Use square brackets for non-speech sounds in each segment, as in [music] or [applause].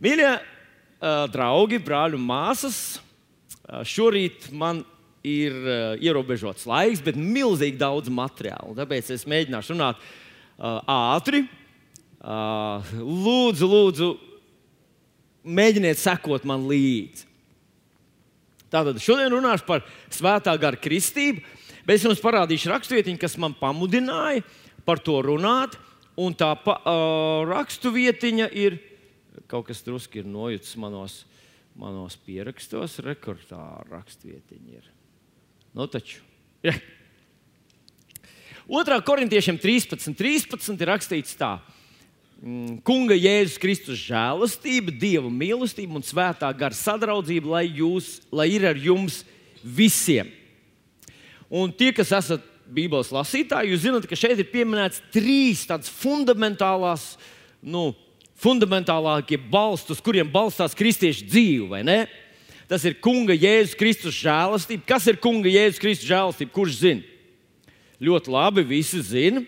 Mīļie draugi, brāļi un māsas, šorīt man ir ierobežots laiks, bet milzīgi daudz materiālu. Tāpēc es mēģināšu runāt ātri. Lūdzu, lūdzu, mēģiniet sekot man līdzi. Tātad šodien runāšu par svētā gara kristību, bet es jums parādīšu rakstvietiņu, kas man pamudināja par to runāt. Un tā pa, uh, raksturvietiņa ir kaut kas drusku nojutis manos, manos pierakstos. Rekordā rakstvietiņa ir. Nu, taču. Ja. 2. korintiešiem 13, 13 ir rakstīts tā. Mm, Kunga Jēzus Kristus žēlastība, Dieva mīlestība un svētā gara sadraudzība, lai, jūs, lai ir ar jums visiem. Un tie, kas esat Bībeles lasītāji, jūs zināt, ka šeit ir pieminēts trīs tādas fundamentālās, nu, fundamentālākie balstus, uz kuriem balstās kristiešu dzīve? Tas ir Kunga Jēzus Kristus žēlastība. Kas ir Kunga Jēzus Kristus žēlastība? Kurš zina? Ļoti labi, visi zina.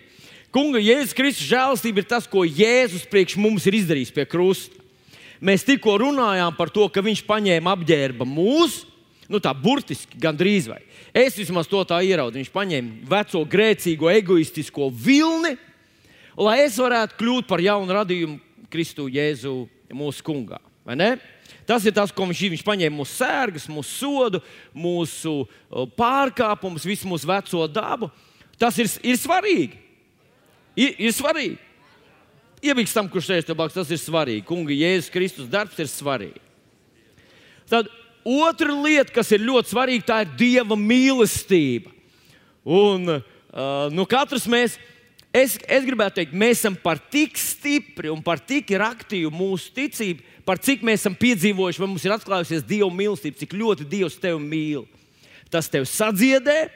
Kunga Jēzus Kristus žēlastība ir tas, ko Jēzus priekš mums ir izdarījis pie krusta. Mēs tikko runājām par to, ka viņš paņēma apģērba mūsu, nu tā burtiski gandrīz vai. Es vismaz to tā ieraudzīju. Viņš paņēma veco grēcīgo, egoistisko vilni, lai es varētu kļūt par jaunu radījumu Kristu Jēzu mūsu kungā. Tas ir tas, ko viņš, viņš paņēma mūsu sērgas, mūsu sodu, mūsu pārkāpumus, visu mūsu veco dabu. Tas ir, ir svarīgi. Ir, ir svarīgi. Iebiks tam, kurš šeit blakus, tas ir svarīgi. Kunga Jēzus Kristus darbs ir svarīgi. Tad otra lieta, kas ir ļoti svarīga, tā ir Dieva mīlestība. Un uh, nu, katrs mēs, es, es gribētu teikt, mēs esam par tik stipri un par tik aktīvu mūsu ticību, par cik mēs esam piedzīvojuši, vai mums ir atklājusies Dieva mīlestība, cik ļoti Dievs tevi mīl. Tas tev sadziedē,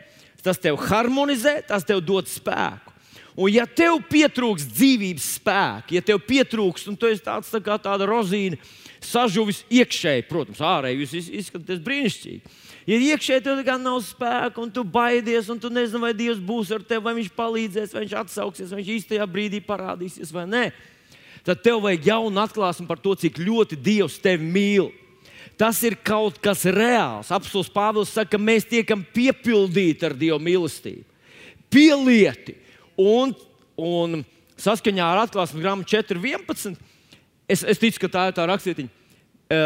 tas tev harmonizē, tas tev dod spēku. Un, ja tev pietrūks dzīvības spēka, ja tev pietrūks, un tu esi tāds tā kā tāda rozīna, sažuvis iekšēji, protams, ārēji jūs izskatāties brīnišķīgi. Ja iekšēji tev nav spēka, un tu baidies, un tu nezini, vai Dievs būs ar tevi, vai viņš palīdzēs, vai viņš atsauksies, vai viņš īstajā brīdī parādīsies vai nē, tad tev vajag jaunu atklāsmu par to, cik ļoti Dievs tevi mīl. Tas ir kaut kas reāls. Apsolus Pāvils saka, ka mēs tiekam piepildīti ar Dieva mīlestību, pielieti Un, un saskaņā ar atklāsmes grāmatu 4.11. Es, es ticu, ka tā ir tā rakstītiņa.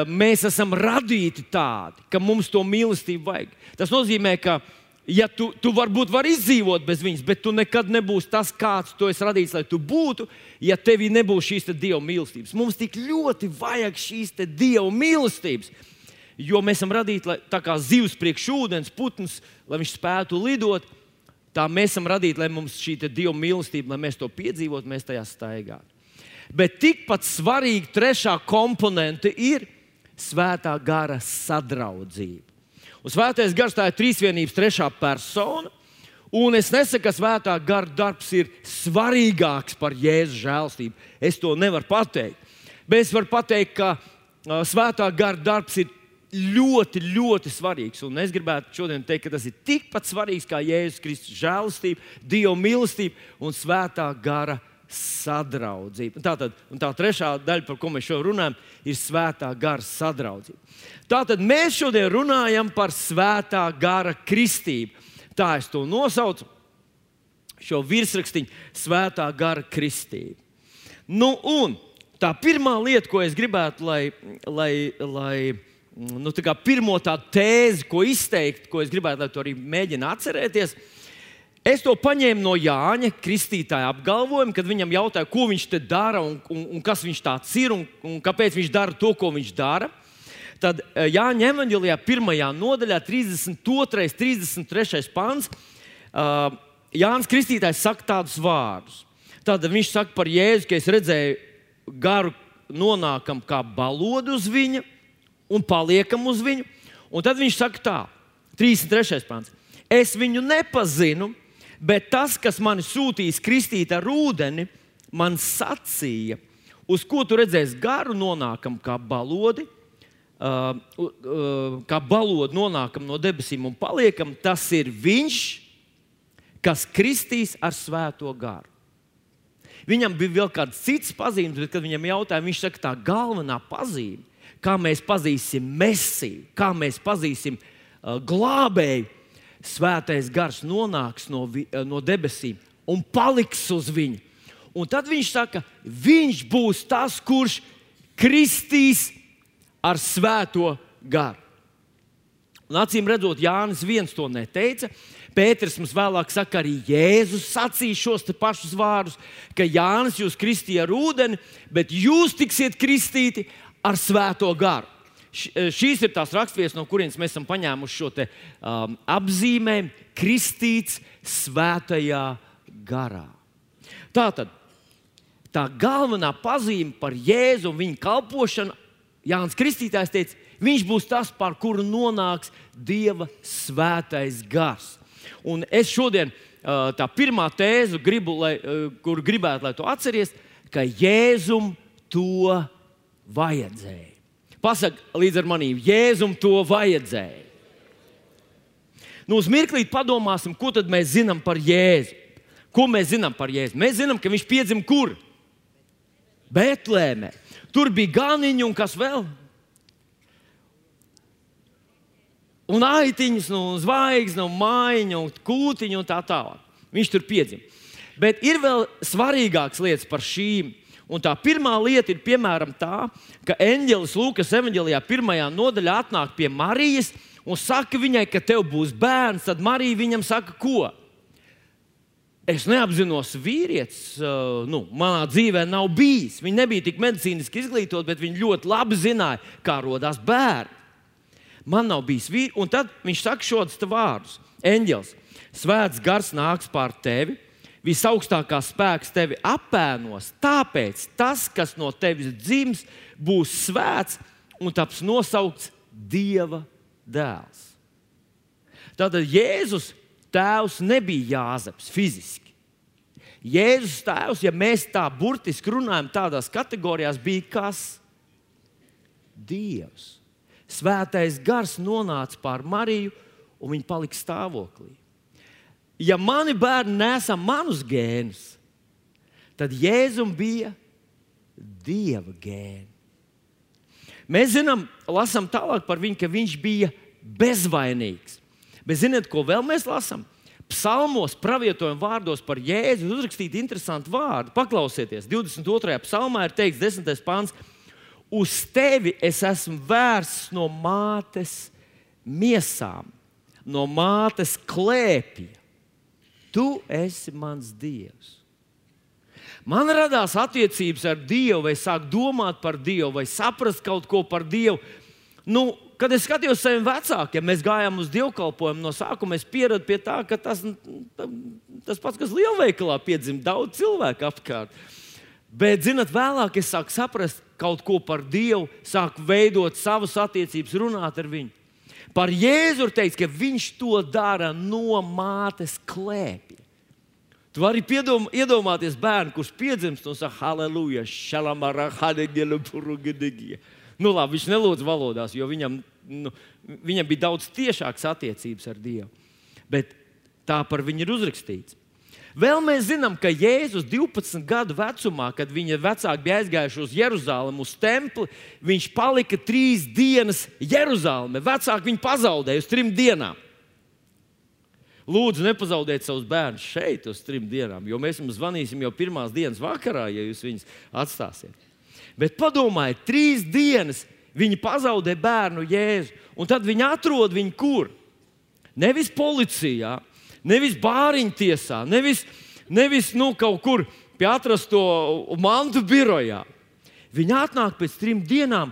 Mēs esam radīti tādi, ka mums to mīlestību vajag. Tas nozīmē, ka ja tu, tu varbūt vari izdzīvot bez viņas, bet tu nekad nebūsi tas, kāds tu esi radīts, lai tu būtu, ja tevī nebūs šīs dieva mīlestības. Mums tik ļoti vajag šīs dieva mīlestības, jo mēs esam radīti lai, kā zivs priekš ūdens, putns, lai viņš spētu lidot. Tā mēs esam radīti, lai mums šī dieva mīlestība, lai mēs to piedzīvotu, mēs tajā staigātu. Bet tikpat svarīga trešā komponente ir svētā gara sadraudzība. Un svētais gars tā ir trīsvienības trešā persona. Un es nesaku, ka svētā gara darbs ir svarīgāks par jēzus žēlstību. Es to nevaru pateikt. Bet es varu pateikt, ka svētā gara darbs ir ļoti, ļoti svarīgs. Un es gribētu šodien teikt, ka tas ir tikpat svarīgs kā Jēzus Kristus žēlastība, Dieva mīlestība un svētā gara sadraudzība. Tātad, tā trešā daļa, par ko mēs šodien runājam, ir svētā gara sadraudzība. Tātad mēs šodien runājam par svētā gara kristību. Tā es to nosaucu, šo virsrakstu, svētā gara kristība. Nu, un tā pirmā lieta, ko es gribētu, lai, lai, lai nu, tā pirmo tādu tēzi, ko izteikt, ko es gribētu, lai tu arī mēģini atcerēties. Es to paņēmu no Jāņa Kristītāja apgalvojuma, kad viņam jautāja, ko viņš te dara un, un, un kas viņš tāds ir un, un kāpēc viņš dara to, ko viņš dara. Tad eh, Jāņa evanģēlijā, pirmajā nodaļā, 32. un 33. pāns, Jānis Kristītājs saka tādus vārdus. Tad viņš saka par Jēzu, ka es redzēju garu nonākam kā balodu uz viņa un paliekam uz viņu. Un tad viņš saka, tā, 33. pāns. Es viņu nepazinu, bet tas, kas man sūtīs kristīt ar ūdeni, man sacīja, uz ko tu redzēsi garu nonākam kā balodi. Uh, uh, kā balodi nonākam no debesīm un paliekam, tas ir viņš, kas kristīs ar svēto garu. Viņam bija vēl kāds cits pazīmes, bet, kad viņam jautāja, viņš saka, tā galvenā pazīme, kā mēs pazīsim mesiju, kā mēs pazīsim uh, glābēju, svētais gars nonāks no, vi, uh, no debesīm un paliks uz viņu. Un tad viņš saka, viņš būs tas, kurš kristīs ar svēto garu. Un acīm redzot, Jānis viens to neteica. Pēters mums vēlāk saka, arī Jēzus sacīja šos pašus vārdus, ka Jānis jūs kristīja ar ūdeni, bet jūs tiksiet kristīti ar svēto garu. Eh, šīs ir tās raksturvietas, no kurienes mēs esam paņēmuši šo te, um, apzīmējumu, kristīts svētajā garā. Tātad tā galvenā pazīme par Jēzu un viņa kalpošanu, Jānis Kristītājs teica, viņš būs tas, par kuru nonāks Dieva svētais gars. Un es šodien tā pirmā tēze, lai, kur gribētu, lai to atceries, ka Jēzum to vajadzēja. Pasak līdz ar manīm, Jēzum to vajadzēja. Nu, uz mirklī padomāsim, ko tad mēs zinām par Jēzu. Ko mēs zinām par Jēzu? Mēs zinām, ka viņš piedzima kur? Betlēmē. Tur bija ganiņi un kas vēl? Un aitiņas, nu, zvaigznes, nu, mājiņa, un kūtiņa un tā tālāk. Viņš tur piedzima. Bet ir vēl svarīgākas lietas par šīm. Un tā pirmā lieta ir piemēram tā, ka eņģelis Lūkas evanģēlijā pirmajā nodaļā atnāk pie Marijas un saka viņai, ka tev būs bērns. Tad Marija viņam saka, ko? Es neapzinos vīrietis, uh, nu, manā dzīvē nav bijis. Viņa nebija tik medicīniski izglītota, bet viņa ļoti labi zināja, kā radās bērni. Man nav bijis vīrietis, un tad viņš saka šādus vārdus: Eņģels, svēts gars nāks pār tevi, visaugstākās spēks tevi apēnos, tāpēc tas, kas no tevis dzims, būs svēts un taps nosaukts Dieva dēls. Tātad Jēzus tēvs nebija Jāzeps fiziski. Jēzus tēvs, ja mēs tā burtiski runājam, tādās kategorijās bija kas? Dievs. Svētais gars nonāca pār Mariju, un viņa palika stāvoklī. Ja mani bērni nesa manus gēnus, tad Jēzum bija dieva gēni. Mēs zinām, lasām tālāk par viņu, ka viņš bija bezvainīgs. Bet ziniet, ko vēl mēs lasām? Psalmos, pravietojuma vārdos par Jēzu uzrakstīti interesanti vārdi. Paklausieties, 22. psalmā ir teikts, 10. pāns, uz tevi es esmu vērsts no mātes miesām, no mātes klēpja. Tu esi mans dievs. Man radās attiecības ar Dievu, vai sāk domāt par Dievu, vai saprast kaut ko par Dievu. Nu, Kad es skatījos uz saviem vecākiem, mēs gājām uz dievkalpojumu. No sākuma es pieradu pie tā, ka tas, tas pats, kas lielveikalā piedzimst, daudz cilvēku apkārt. Bet, zinot, vēlāk es sāku saprast kaut ko par Dievu, sāku veidot savas attiecības, runāt ar viņu. Par Jēzu ir teikts, ka viņš to dara no mātes klēpja. Tu vari piedom, iedomāties bērnu, kurš piedzimst un saka, Halleluja, šalamara, hadegela, purugedegija. Nu, labi, viņš nelūdz valodās, jo viņam, nu, viņam bija daudz tiešākas attiecības ar Dievu. Bet tā par viņu ir uzrakstīts. Vēl mēs zinām, ka Jēzus 12 gadu vecumā, kad viņa vecāki bija aizgājuši uz Jeruzalemi, uz templi, viņš palika trīs dienas Jeruzalemē. Vecāki viņu pazaudēja uz trim dienām. Lūdzu, nepazaudiet savus bērnus šeit uz trim dienām, jo mēs jums zvanīsim jau pirmās dienas vakarā, ja jūs viņus atstāsiet. Bet padomājiet, trīs dienas viņi pazaudē bērnu jēzu, un tad viņi atrod viņu kur? Nevis policijā, nevis bāriņu tiesā, nevis, nevis nu, kaut kur pie atrasto mantu birojā. Viņi atnāk pēc trim dienām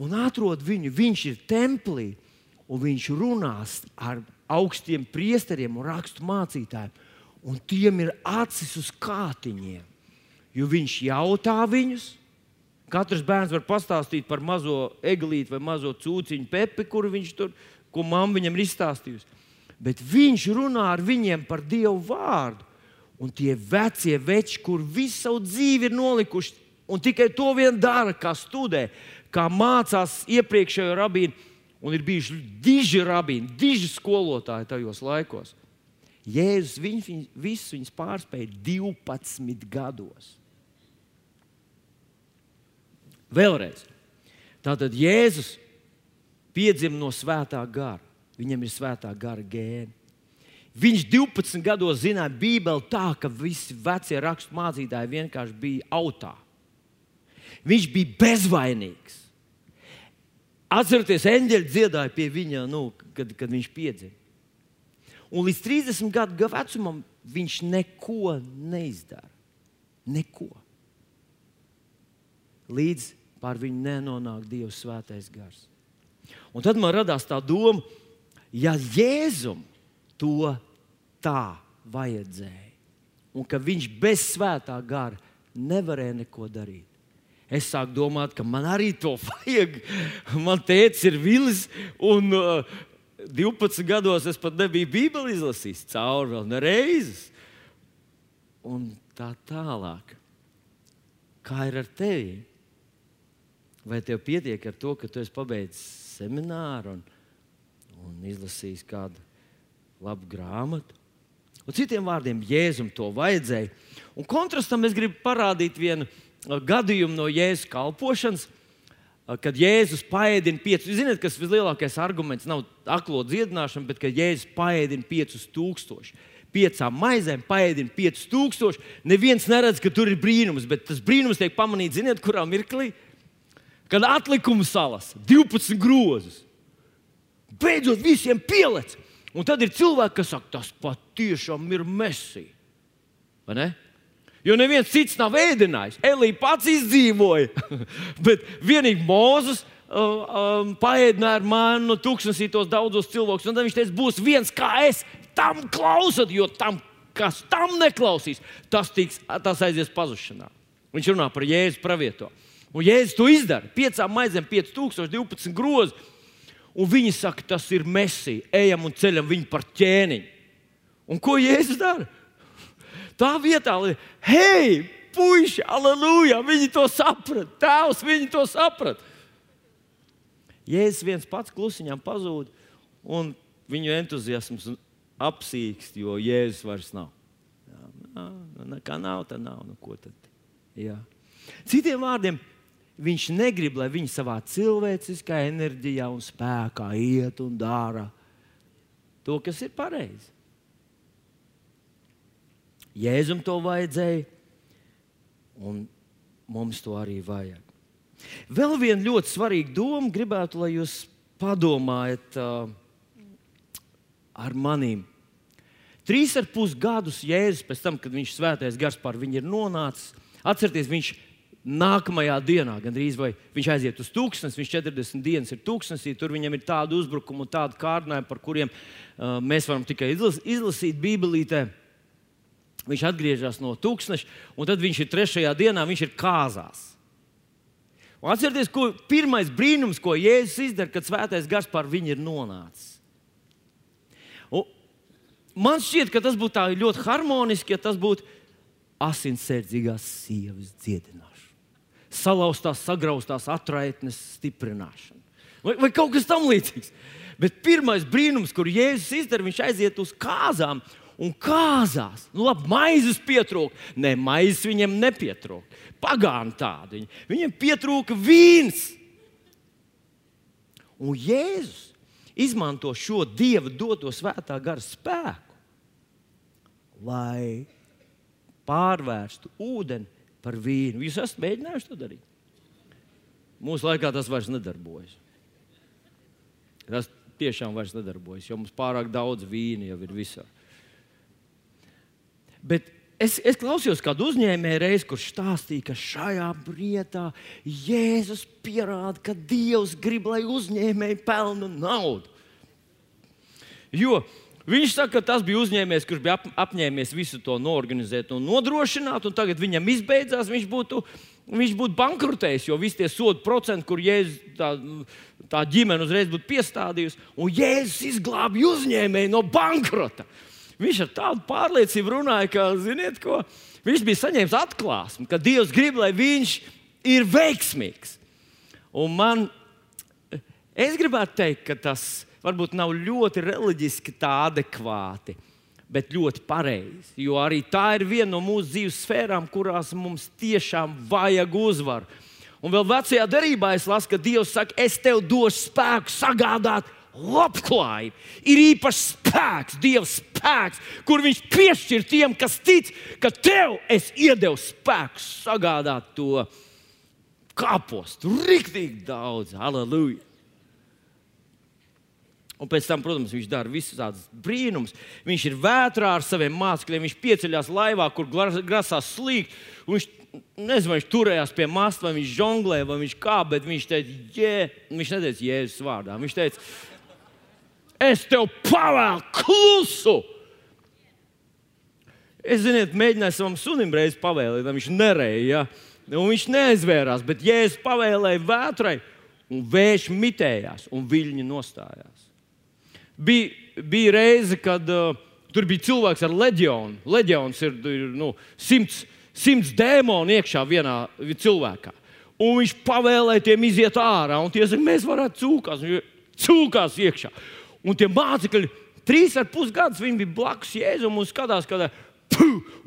un atrod viņu. Viņš ir templī un viņš runās ar augstiem priesteriem un rakstu mācītājiem. Un tiem ir acis uz kātiņiem, jo viņš jautā viņus, Katrs bērns var pastāstīt par mazo eglīti vai mazo cūciņu pepi, kur viņš tur, ko mamma viņam ir izstāstījusi. Bet viņš runā ar viņiem par Dievu vārdu. Un tie vecie veči, kur visu savu dzīvi ir nolikuši, un tikai to vien dara, kā studē, kā mācās iepriekšējo rabīnu, un ir bijuši diži rabīni, diži skolotāji tajos laikos. Jēzus viņ, viņ, visus viņus pārspēja 12 gados. Vēlreiz. Tātad Jēzus piedzima no svētā gara. Viņam ir svētā gara gēna. Viņš 12 gados zināja Bībeli tā, ka visi vecie rakstu mācītāji vienkārši bija autā. Viņš bija bezvainīgs. Atcerieties, eņģeļi dziedāja pie viņa, nu, kad, kad viņš piedzima. Un līdz 30 gadu vecumam viņš neko neizdara. Neko. Līdz pār viņu nenonāk Dieva svētais gars. Un tad man radās tā doma, ja Jēzum to tā vajadzēja, un ka viņš bez svētā gara nevarēja neko darīt. Es sāku domāt, ka man arī to [laughs] vajag. Man teicis, ir vilis, un uh, 12 gados es pat nebiju Bībeli izlasījis cauri vēl nereizes. Un tā tālāk. Kā ir ar tevi? Vai tev pietiek ar to, ka tu esi pabeidzis semināru un, un izlasījis kādu labu grāmatu? Un citiem vārdiem, Jēzum to vajadzēja. Un kontrastam es gribu parādīt vienu uh, gadījumu no Jēzus kalpošanas, uh, kad Jēzus paēdina piecus. Jūs zināt, kas vislielākais arguments nav aklo dziedināšana, bet ka Jēzus paēdina piecus tūkstošus. Piecām maizēm paēdina piecus tūkstošus. Neviens neredz, ka tur ir brīnums, bet tas brīnums tiek pamanīts, ziniet, kurā mirklī? Kad atlikumu salas 12 grozus. Beidzot, visiem pielec. Un tad ir cilvēki, kas saka, tas patiešām ir mesija. Jo neviens cits nav ēdinājis. Elīja pats izdzīvoja, [laughs] bet vienīgi Mozus uh, um, paēdināja ar mani no tūkstošiem tos daudzos cilvēkus. Un tad viņš teica, būs viens kā es, tam klausot, jo tam, kas tam neklausīs, tas, tiks, tas aizies pazušanā. Viņš runā par Jēzus pravieto. Un Jēzus to izdara. Piecām maizēm, 5012 grozi. Un viņi saka, tas ir mesija. Ejam un ceļam viņu par ķēniņu. Un ko Jēzus dara? Tā vietā, lai, hei, puiši, aleluja, viņi to saprata. Tēvs, viņi to saprata. Jēzus viens pats klusiņām pazūd, un viņu entuziasms apsīkst, jo Jēzus vairs nav. Jā, nā, kā nav, tā nav. Nu, tad? Jā. Citiem vārdiem, viņš negrib, lai viņi savā cilvēciskā enerģijā un spēkā iet un dara to, kas ir pareizi. Jēzum to vajadzēja, un mums to arī vajag. Vēl viena ļoti svarīga doma, gribētu, lai jūs padomājat uh, ar maniem. Trīs ar pus gadus Jēzus pēc tam, kad viņš svētais gars pār viņu ir nonācis, atcerieties, viņš ir nākamajā dienā, gandrīz vai viņš aiziet uz tūkstnes, viņš 40 dienas ir tūkstnesī, tur viņam ir tādi uzbrukumi un tādi kārdinājumi, par kuriem uh, mēs varam tikai izlas, izlasīt Bībelītē. Viņš atgriežas no tūkstneša, un tad viņš ir trešajā dienā, viņš ir kāzās. Un atcerieties, ko pirmais brīnums, ko Jēzus izdara, kad svētais gars pār viņu ir nonācis. Un man šķiet, ka tas būtu ļoti harmoniski, ja tas būtu asinsērdzīgās sievas dziedināšana salauztās, sagrauztās atraitnes stiprināšanu. Vai, vai kaut kas tamlīdzīgs. Bet pirmais brīnums, kur Jēzus izdara, viņš aiziet uz kāzām un kāzās. Nu, labi, maizes pietrūka. Nē, maizes viņam nepietrūka. Pagāni tādi. Viņam pietrūka vīns. Un Jēzus izmanto šo Dieva doto svētā gara spēku, lai pārvērstu ūdeni par vīnu. Jūs esat mēģinājuši to darīt? Mūsu laikā tas vairs nedarbojas. Tas tiešām vairs nedarbojas, jo mums pārāk daudz vīna jau ir visur. Bet es, es klausījos kādu uzņēmēju reizi, kurš stāstīja, ka šajā brietā Jēzus pierāda, ka Dievs grib, lai uzņēmēji pelna naudu. Jo Viņš saka, ka tas bija uzņēmējs, kurš bija ap, apņēmies visu to norganizēt un nodrošināt, un tagad viņam izbeidzās, viņš būtu, viņš būtu bankrotējis, jo visi tie sodu procenti, kur Jēzus tā, tā ģimene uzreiz būtu piestādījusi, un Jēzus izglābja uzņēmēju no bankrota. Viņš ar tādu pārliecību runāja, ka, ziniet, ko viņš bija saņēmis atklāsmi, ka Dievs grib, lai viņš ir veiksmīgs. Un man, es gribētu teikt, ka tas ir varbūt nav ļoti reliģiski tā adekvāti, bet ļoti pareizi. Jo arī tā ir viena no mūsu dzīves sfērām, kurās mums tiešām vajag uzvaru. Un vēl vecajā derībā es lasu, ka Dievs saka, es tev došu spēku sagādāt labklājību. Ir īpašs spēks, Dieva spēks, kur Viņš piešķir tiem, kas tic, ka tev es iedevu spēku sagādāt to kāpostu. Riktīgi daudz, aleluja! Un pēc tam, protams, viņš dara visus tādus brīnumus. Viņš ir vētrā ar saviem mācekļiem, viņš pieceļās laivā, kur grasās slīgt. Viņš nezinu, viņš turējās pie masta, vai viņš žonglēja, vai viņš kā, bet viņš teica, jē, viņš neteica Jēzus vārdā. Viņš teica, es tev pavēlu klusu. Es ziniet, mēģināju savam sunim reiz pavēlēt, viņš nereja. Ja? Viņš neaizvērās, bet Jēzus pavēlēja vētrai, un vējš mitējās, un viļņi nostājās. Bija, bija reize, kad uh, tur bija cilvēks ar leģionu. Leģions ir, ir nu, simts, simts dēmonu iekšā vienā cilvēkā. Un viņš pavēlēja tiem iziet ārā, un tie saka, mēs varētu cūkās, cūkās iekšā. Un tie mācekļi, trīs ar pus gadus, viņi bija blakus Jēzum un skatās, kad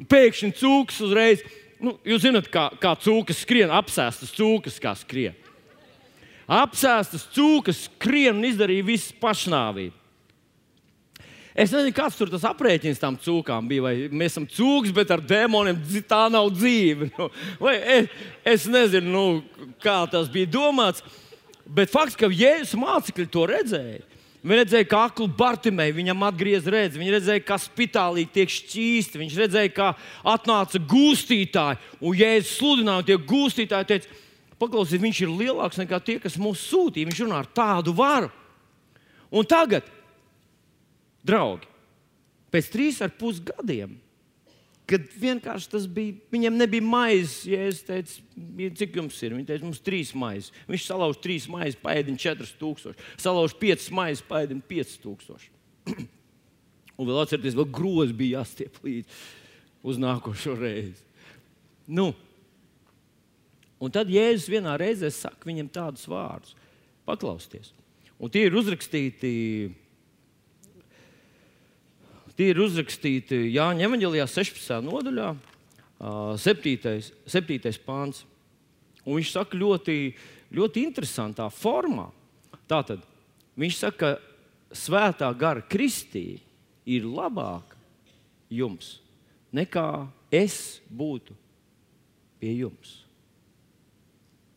pēkšņi cūkas uzreiz. Nu, jūs zināt, kā, kā cūkas skrien, apsēstas cūkas, kā skrien. Apsēstas cūkas skrien un izdarīja visu pašnāvību. Es nezinu, kāds tur tas aprēķins tam cūkām bija. Vai mēs esam cūks, bet ar dēmoniem tā nav dzīve. Nu, es, es nezinu, nu, kā tas bija domāts. Bet fakts, ka Jēzus mācekļi to redzēja. Viņi redzēja, kā aklu Bartimēju viņam atgriez redzi. Viņi redzēja, kā spitālī tiek šķīsti. Viņš redzēja, kā atnāca gūstītāji. Un Jēzus sludināja, tie gūstītāji teica, paklausiet, viņš ir lielāks nekā tie, kas mūs sūtīja. Viņš runā ar tādu varu. Un tagad draugi, pēc trīs ar pus gadiem, kad vienkārši tas bija, viņam nebija maizes, ja es teicu, cik jums ir, viņi teica, mums ir trīs maizes. Viņš salauž trīs maizes, paēdina četras tūkstošus, salauž piecas maizes, paēdina piecas tūkstošus. [clears throat] Un vēl atcerieties, vēl grozi bija jāstiep līdzi uz nākošo reizi. Nu, un tad Jēzus vienā reizē saka viņam tādus vārdus: Paklausieties! Un tie ir uzrakstīti Tie ir uzrakstīti Jāņa Evangelijā 16. nodaļā, 7. 7. pāns. Un viņš saka ļoti, ļoti interesantā formā. Tātad viņš saka, ka svētā gara kristība ir labāka jums nekā es būtu pie jums.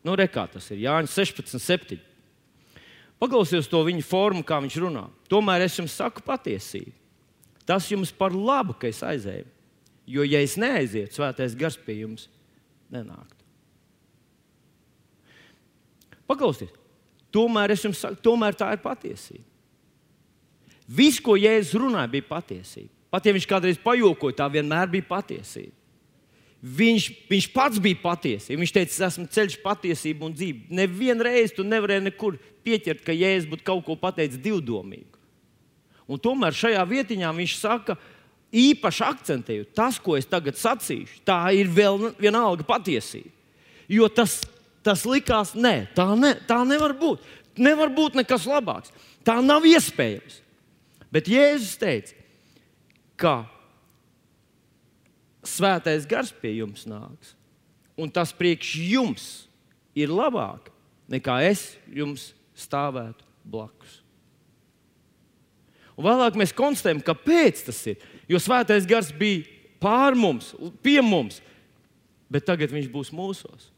Nu, re, kā tas ir Jānis 16, 7. Paklausieties to viņa formu, kā viņš runā. Tomēr es jums saku patiesību. Tas jums par labu, ka es aizēju. Jo, ja es neaizietu, svētais gars pie jums nenāktu. Paklausieties, tomēr saku, tomēr tā ir patiesība. Viss, ko Jēzus runāja, bija patiesība. Pat ja viņš kādreiz pajokoja, tā vienmēr bija patiesība. Viņš, viņš pats bija patiesība. Viņš teica, es esmu ceļš, patiesība un dzīve. Nevienu reizi tu nevarēji nekur pieķert, ka Jēzus būtu kaut ko pateicis divdomīgu. Un tomēr šajā vietiņā viņš saka, īpaši akcentējot, tas, ko es tagad sacīšu, tā ir vēl vienalga patiesība. Jo tas, tas likās, nē, tā, ne, tā nevar būt. Nevar būt nekas labāks. Tā nav iespējams. Bet Jēzus teica, ka svētais gars pie jums nāks, un tas priekš jums ir labāk nekā es jums stāvētu blakus. Un vēlāk mēs konstatējam, kāpēc tas ir. Jo svētais gars bija pār mums, pie mums, bet tagad viņš būs mūsos.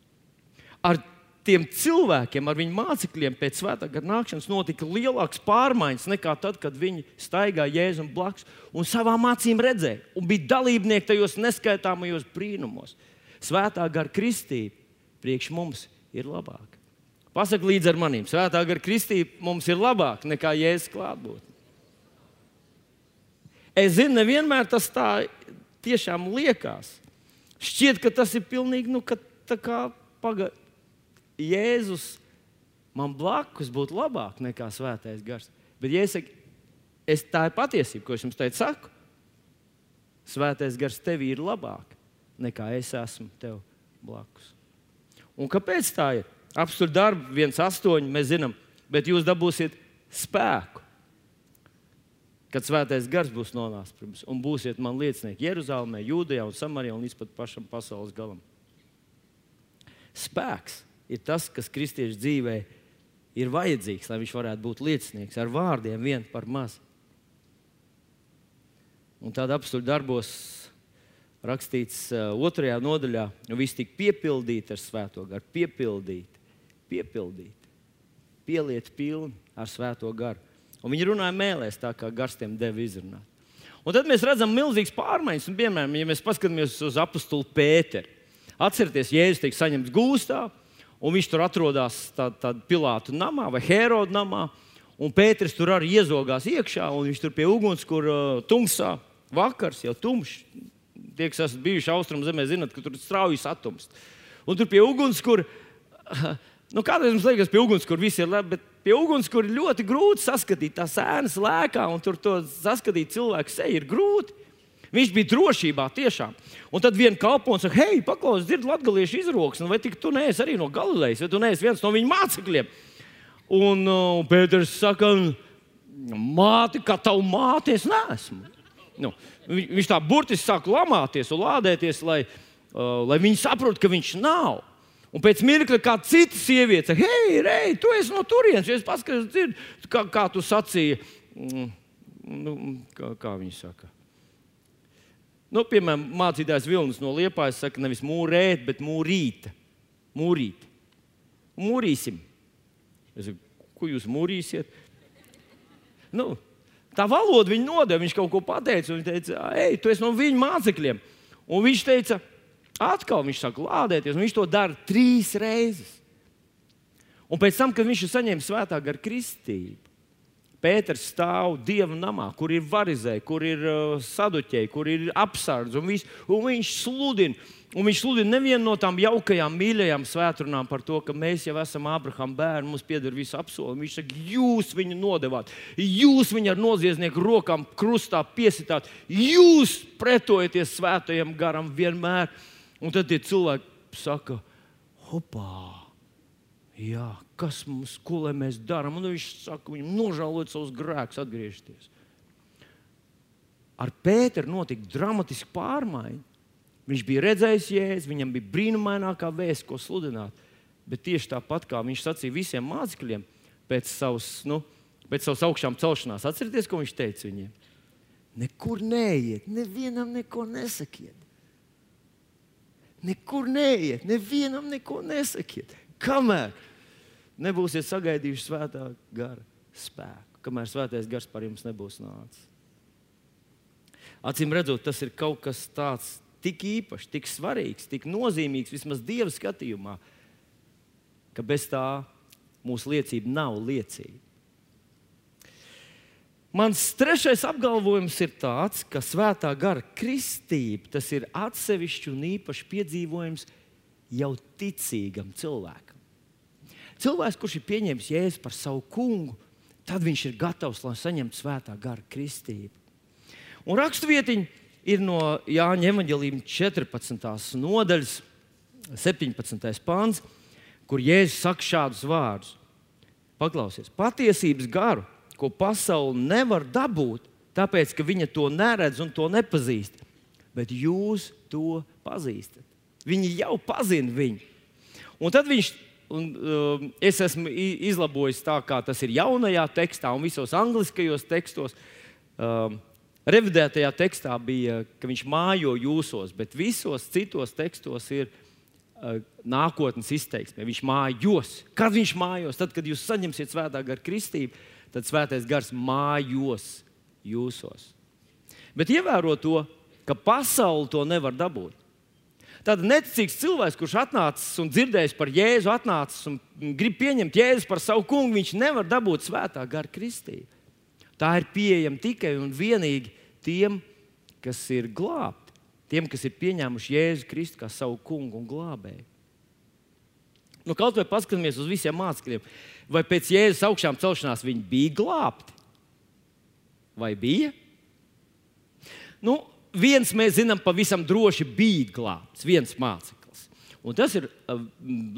Ar tiem cilvēkiem, ar viņu mācekļiem pēc svētā gara nākšanas notika lielākas pārmaiņas nekā tad, kad viņi staigāja Jēzum blakus un savām acīm redzēja un bija dalībnieki tajos neskaitāmajos brīnumos. Svētā gara kristība priekš mums ir labāka. Pasaka līdzi ar maniem, svētā gara kristība mums ir labāka nekā Jēzus klātbūtne. Es zinu, nevienmēr tas tā tiešām liekas. Šķiet, ka tas ir pilnīgi nu, kā paga... Jēzus man blakus būtu labāk nekā svētais gars. Bet, ja es saku, es, tā ir patiesība, ko es jums teicu, saku, svētais gars tev ir labāk nekā es esmu tev blakus. Un kāpēc tā ir? Apstākļu darbu, viens astoņi, mēs zinām, bet jūs dabūsiet spēku kad svētais gars būs nonācis pie jums un būsiet man liecinieki Jeruzalemē, Jūdejā un Samarijā un līdz pat pašam pasaules galam. Spēks ir tas, kas kristiešu dzīvē ir vajadzīgs, lai viņš varētu būt liecinieks ar vārdiem vien par mazu. Un tādā apstuļu darbos rakstīts uh, otrajā nodaļā, ka viss tika piepildīts ar svēto garu, piepildīti, piepildīti, pieliet pilni ar svēto garu. Un viņi runāja mēlēs, tā kā gars tiem deva izrunāt. Un tad mēs redzam milzīgas pārmaiņas. Un, piemēram, ja mēs paskatāmies uz apakstu Pēteru, atcerieties, Jēzus tiek saņemts gūstā, un viņš tur atrodas tādā tā Pilāta namā vai Heroda namā. Un Pēters tur arī iezogās iekšā, un viņš tur pie uguns, kur uh, tumsā vakars jau tumšs. Tie, kas esat bijuši austrumu zemē, zinat, ka tur strauji satumst. Un tur pie uguns, kur [laughs] nu, kādreiz mums liekas, pie uguns, kur viss ir labi, bet pie uguns, kur ir ļoti grūti saskatīt tās ēnas lēkā, un tur to saskatīt cilvēku seju ir grūti. Viņš bija drošībā tiešām. Un tad viena kalpone saka, hei, paklaus, dzird latviešu izrokas, vai tik tu neesi arī no Galilejas, vai tu neesi viens no viņa mācekļiem. Un uh, Pēters saka, māte, kā tavu māti, es neesmu. Nu, viņš tā burtiski sāk lamāties un lādēties, lai, uh, lai viņi saprotu, ka viņš nav. Un pēc mirkļa kāda cita sieviete hei, Rei, tu esi no turienes, es paskatos, kā, kā tu sacīji. Mm, nu, kā, kā viņi saka? Nu, piemēram, mācītājs Vilnis no Liepājas saka, nevis mūrēt, bet mūrīt. Mūrīt. Mūrīsim. Es saku, ko jūs mūrīsiet? Nu, tā valoda viņa nodeva, viņš kaut ko pateica. Viņš teica, ej, tu esi no viņa mācekļiem. Un viņš teica, Atkal viņš sāk lādēties, un viņš to dara trīs reizes. Un pēc tam, kad viņš ir saņēmis svētā gara kristību, Pēters stāv dieva namā, kur ir varizēji, kur ir uh, saduķēji, kur ir apsardz, un, vis, un viņš sludina. Un viņš sludina nevienu no tām jaukajām, mīļajām svētdienām par to, ka mēs jau esam Abrahama bērni, mums pieder viss apsolījums. Viņš saka, jūs viņu nodevāt, jūs viņu ar noziedznieku rokām krustā piesitāt, jūs pretojaties svētajam garam vienmēr. Un tad tie cilvēki saka, hopā! Jā, kas mums, ko lai mēs darām? Un viņš saka, viņam nožēlot savus grēkus, atgriezties. Ar Pēteru notika dramatiska pārmaiņa. Viņš bija redzējis jēzu, viņam bija brīnumainākā vēsts, ko sludināt. Bet tieši tāpat kā viņš sacīja visiem mācekļiem pēc savas, nu, pēc savas augšām celšanās, atcerieties, ko viņš teica viņiem? Nekur neiet, nevienam neko nesakiet. Nekur neiet, nevienam neko nesakiet. Kamēr nebūsiet sagaidījuši svētā gara spēku, kamēr svētais gars par jums nebūs nācis. Acīm redzot, tas ir kaut kas tāds tik īpašs, tik svarīgs, tik nozīmīgs vismaz Dieva skatījumā, ka bez tā mūsu liecība nav liecība. Mans trešais apgalvojums ir tāds, ka svētā gara kristība tas ir atsevišķs un īpašs piedzīvojums jau ticīgam cilvēkam. Cilvēks, kurš ir pieņēmis jēzu par savu kungu, tad viņš ir gatavs, lai saņemtu svētā gara kristību. Un raksturvietiņa ir no Jāņa Evanģelījuma 14. nodaļas, 17. pāns, kur Jēzus saka šādus vārdus: Paklausies, patiesības garu ko pasaule nevar dabūt, tāpēc ka viņa to neredz un to nepazīst. Bet jūs to pazīstat. Viņi jau pazina viņu. Un tad viņš, un, uh, es esmu izlabojis tā, kā tas ir jaunajā tekstā un visos angliskajos tekstos. Uh, revidētajā tekstā bija, ka viņš mājo jūsos, bet visos citos tekstos ir uh, nākotnes izteiksme. Viņš mājos. Kad viņš mājos? Tad, kad jūs saņemsiet svētā gara kristību, tad svētais gars mājos jūsos. Bet ievēro to, ka pasaule to nevar dabūt. Tad neticīgs cilvēks, kurš atnācis un dzirdējis par Jēzu, atnācis un grib pieņemt Jēzu par savu kungu, viņš nevar dabūt svētā gara kristību. Tā ir pieejama tikai un vienīgi tiem, kas ir glābti, tiem, kas ir pieņēmuši Jēzu Kristu kā savu kungu un glābēju. Nu, kaut vai paskatāmies uz visiem mācekļiem vai pēc Jēzus augšām celšanās viņi bija glābti? Vai bija? Nu, viens mēs zinām, pavisam droši bija glābts, viens māceklis. Un tas ir uh,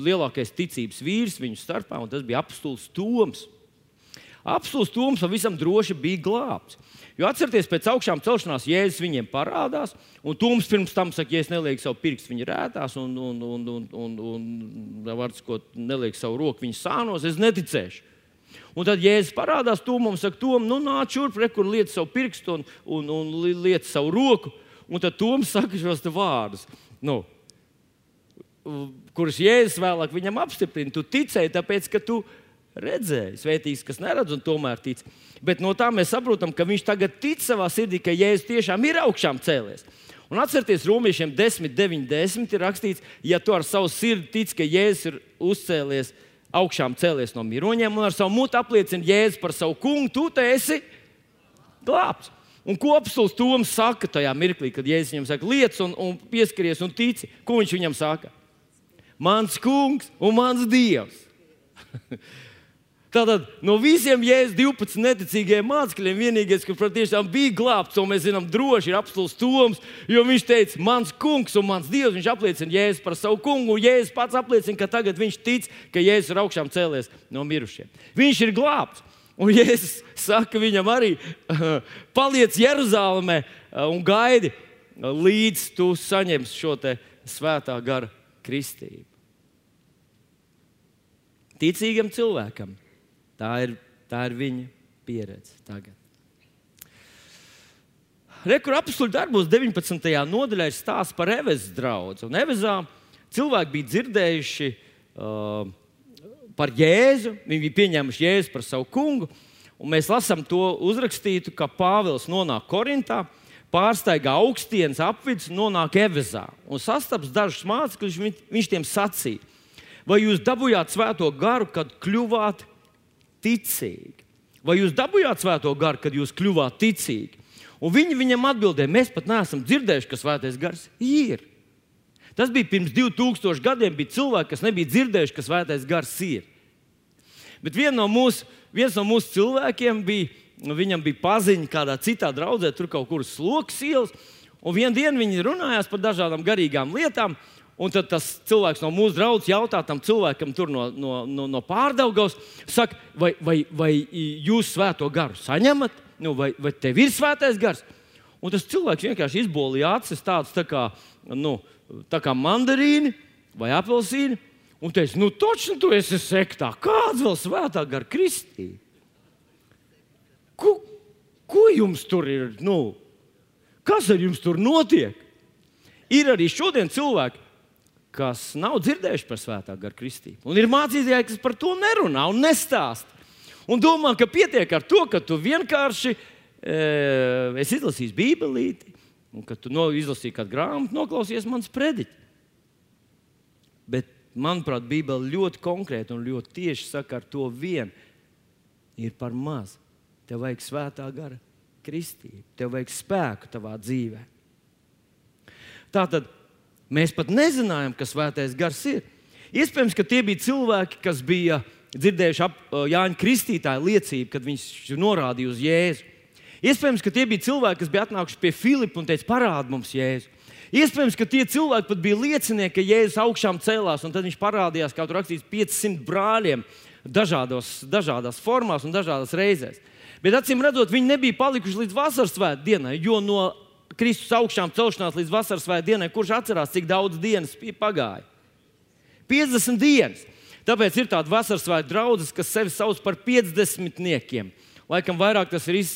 lielākais ticības vīrs viņu starpā, un tas bija apstults Toms. Apstults Toms pavisam droši bija glābts. Jo atcerieties, pēc augšām celšanās Jēzus viņiem parādās, un Toms pirms tam saka, ja es nelieku savu pirkstu viņa rētās, un, un, un, un, un, un, vārds, ko nelieku savu roku viņa sānos, es neticēšu. Un tad Jēzus parādās Tomam un saka, Tom, nu nāc šurp, re, kur liec savu pirkstu un, un, un liec savu roku. Un tad Toms saka šos vārdus. Nu, kurus Jēzus vēlāk viņam apstiprina. Tu ticēji, tāpēc, ka tu redzēji, svētīgs, kas neredz un tomēr tic. Bet no tā mēs saprotam, ka viņš tagad tic savā sirdī, ka Jēzus tiešām ir augšām cēlies. Un atcerieties, Romiešiem 10, 9, 10 ir rakstīts, ja tu ar savu sirdi tici, ka Jēzus ir uzcēlies augšām cēlies no miroņiem un ar savu mutu apliecina Jēzu par savu kungu, tu esi glābts. Un ko apelsīns Toms saka tajā mirklī, kad Jēzus viņam saka, liec un, un pieskaries un tici? Ko viņš viņam saka? Mans kungs un mans dievs. [laughs] Tātad no visiem jēzus 12 neticīgajiem mācekļiem vienīgais, kurš patiešām bija glābts, un mēs zinām, droši ir apstults Toms, jo viņš teica, mans kungs un mans dievs. Viņš apliecina Jēzus par savu kungu, un Jēzus pats apliecina, ka tagad viņš tic, ka Jēzus ir augšām cēlies no mirušiem. Viņš ir glābts. Un Jēzus saka viņam arī, [laughs] paliec Jeruzalemē un gaidi, līdz tu saņemsi šo svētā gara kristību. Ticīgam cilvēkam Tā ir, tā ir viņa pieredze tagad. Rekur apakstuļu darbos 19. nodaļā ir stāsts par Evezes draugu. Evezā cilvēki bija dzirdējuši uh, par Jēzu, viņi bija pieņēmuši Jēzu par savu kungu. Un mēs lasām to uzrakstītu, ka Pāvils nonāk Korintā, pārsteigā augstienes apvidus, nonāk Evezā un sastaps dažus mācekļus. Viņš tiem sacīja, vai jūs dabūjāt svēto garu, kad kļuvāt ticīgi. Vai jūs dabūjāt svēto garu, kad jūs kļuvāt ticīgi? Un viņi viņam atbildēja, mēs pat neesam dzirdējuši, ka svētais gars ir. Tas bija pirms 2000 gadiem. Bija cilvēki, kas nebija dzirdējuši, ka svētais gars ir. Bet vien no mūsu, viens no mūsu cilvēkiem bija, viņam bija paziņa kādā citā draudzē, tur kaut kur sloks ielas. Un vienā dienā viņi runājās par dažādām garīgām lietām. Un tad tas cilvēks no mūsu draugs jautā tam cilvēkam no, no, no, no pārdaugās, saka, vai, vai, vai jūs svēto garu saņemat, nu, vai, vai tev ir svētais gars? Un tas cilvēks vienkārši izbolīja acis tāds tā kā, nu, tā kā mandarīni vai apelsīni. Un teica, nu, točni tu esi sektā. Kāds vēl svētā gara kristīte? Ko, ko jums tur ir? Nu, kas ar jums tur notiek? Ir arī šodien cilvēki, kas nav dzirdējuši par svētā gara kristību. Un ir mācītāji, kas par to nerunā un nestāsta. Un domā, ka pietiek ar to, ka tu vienkārši e, esi izlasījis Bībelīti, un ka tu no, izlasīji kādu grāmatu, noklausies manas prediķi. Bet, manuprāt, Bībele ļoti konkrēti un ļoti tieši saka, ar to vien ir par maz. Tev vajag svētā gara kristību, tev vajag spēku tavā dzīvē. Tātad Mēs pat nezinājām, kas svētais gars ir. Iespējams, ka tie bija cilvēki, kas bija dzirdējuši ap Jāņa Kristītāja liecību, kad viņš norādīja uz Jēzu. Iespējams, ka tie bija cilvēki, kas bija atnākuši pie Filipa un teica, parādi mums Jēzu. Iespējams, ka tie cilvēki pat bija liecinieki, ka Jēzus augšām cēlās, un tad viņš parādījās, kā tur rakstīts, 500 brāļiem dažādos, dažādās formās un dažādās reizēs. Bet acīm redzot, viņi nebija palikuši līdz vasaras svētdienai, dienai, jo no Kristus augšām celšanās līdz vasaras vai dienai, kurš atcerās, cik daudz dienas pagāja? 50 dienas. Tāpēc ir tāda vasaras vai draudzes, kas sevi sauc par 50-niekiem. Laikam vairāk tas ir iz,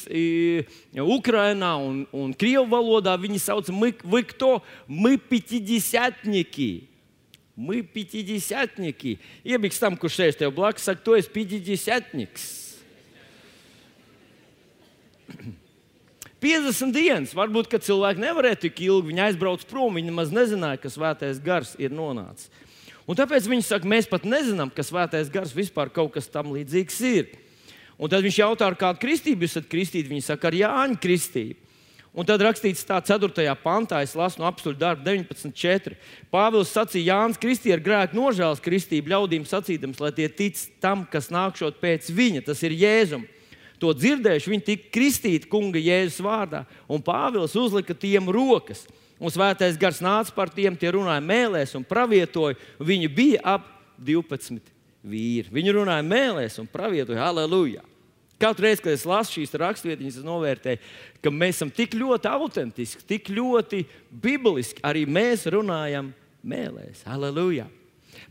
Ukrainā un, un Krievijas valodā. Viņi sauc Vikto Mipitiģisētniki. Мы пятидесятники. Iebiks tam, kurš sēž tev blakus, saka, tu esi pятидесятniks. [clears throat] 50 dienas. Varbūt, cilvēki nevarēja tik ilgi. Viņi aizbrauca prom, viņi nemaz nezināja, ka svētais gars ir nonācis. Un tāpēc viņi saka, mēs pat nezinām, ka svētais gars vispār kaut kas tam līdzīgs ir. Un tad viņš jautā, ar kādu kristību jūs esat kristīti. Viņi saka, ar Jāņa kristību. Un tad rakstīts tā 4. pantā, es lasu no apstuļu darba 19.4. Pāvils sacīja, Jānis Kristīja ar grēku nožēlas kristību ļaudīm sacīdams, lai tie tic tam, kas nākšot pēc viņa, tas ir Jēzum to dzirdējuši, viņi tika kristīti kunga Jēzus vārdā, un Pāvils uzlika tiem rokas. Un svētais gars nāca par tiem, tie runāja mēlēs un pravietoja. Viņi bija ap 12 vīri. Viņi runāja mēlēs un pravietoja, aleluja! Katru reizi, kad es lasu šīs raksturvietas, es novērtēju, ka mēs esam tik ļoti autentiski, tik ļoti bibliski. Arī mēs runājam mēlēs. Halleluja!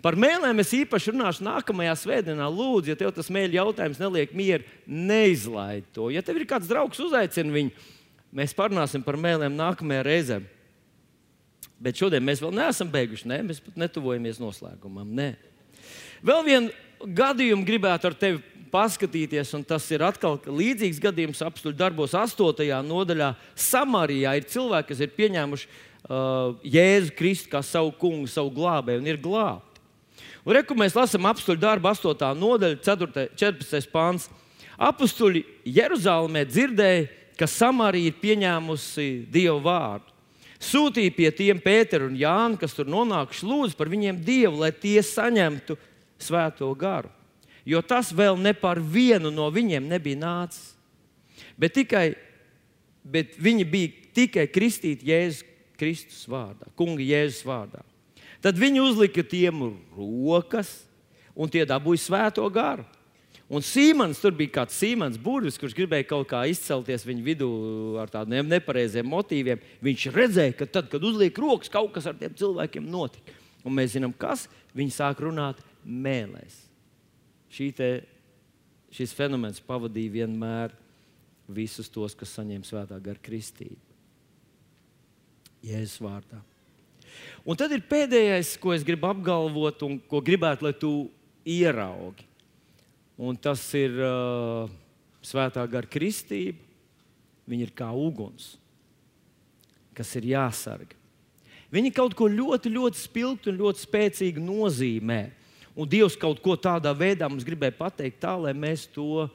Par mēlēm es īpaši runāšu nākamajā svētdienā. Lūdzu, ja tev tas mēļu jautājums neliek mieru, neizlaid to. Ja tev ir kāds draugs, uzaicini viņu, mēs parunāsim par mēlēm nākamajā reizē. Bet šodien mēs vēl neesam beiguši. Ne? Mēs pat netuvojamies noslēgumam. Nē. Vēl vienu gadījumu gribētu ar tevi paskatīties, un tas ir atkal līdzīgs gadījums apstuļu darbos, 8. nodaļā. Samarijā ir cilvēki, kas ir pieņēmuši uh, Jēzu Kristu kā savu kungu, savu glābēju un ir glābti. Un reku mēs lasām apstuļu darbu 8. nodaļa, 4. 14. pāns. Apstuļi Jeruzalemē dzirdēja, ka Samarija ir pieņēmusi Dievu vārdu. Sūtīja pie tiem Pēteru un Jānu, kas tur nonākuši, lūdzu par viņiem Dievu, lai tie saņemtu svēto garu jo tas vēl ne par vienu no viņiem nebija nācis. Bet, tikai, bet viņi bija tikai kristīti Jēzus Kristus vārdā, Kunga Jēzus vārdā. Tad viņi uzlika tiem rokas, un tie dabūja svēto garu. Un Sīmans, tur bija kāds Sīmans Burvis, kurš gribēja kaut kā izcelties viņa vidū ar tādiem nepareiziem motīviem. Viņš redzēja, ka tad, kad uzliek rokas, kaut kas ar tiem cilvēkiem notika. Un mēs zinām, kas viņi sāk runāt mēlēs te, šis fenomens pavadīja vienmēr visus tos, kas saņem svētā gara kristību. Jēzus vārdā. Un tad ir pēdējais, ko es gribu apgalvot, un ko gribētu, lai tu ieraugi. Un tas ir uh, svētā gara kristība. Viņa ir kā uguns, kas ir jāsargā. Viņa kaut ko ļoti, ļoti spilgtu un ļoti spēcīgu nozīmē. Un Dievs kaut ko tādā veidā mums gribēja pateikt, tā, lai mēs to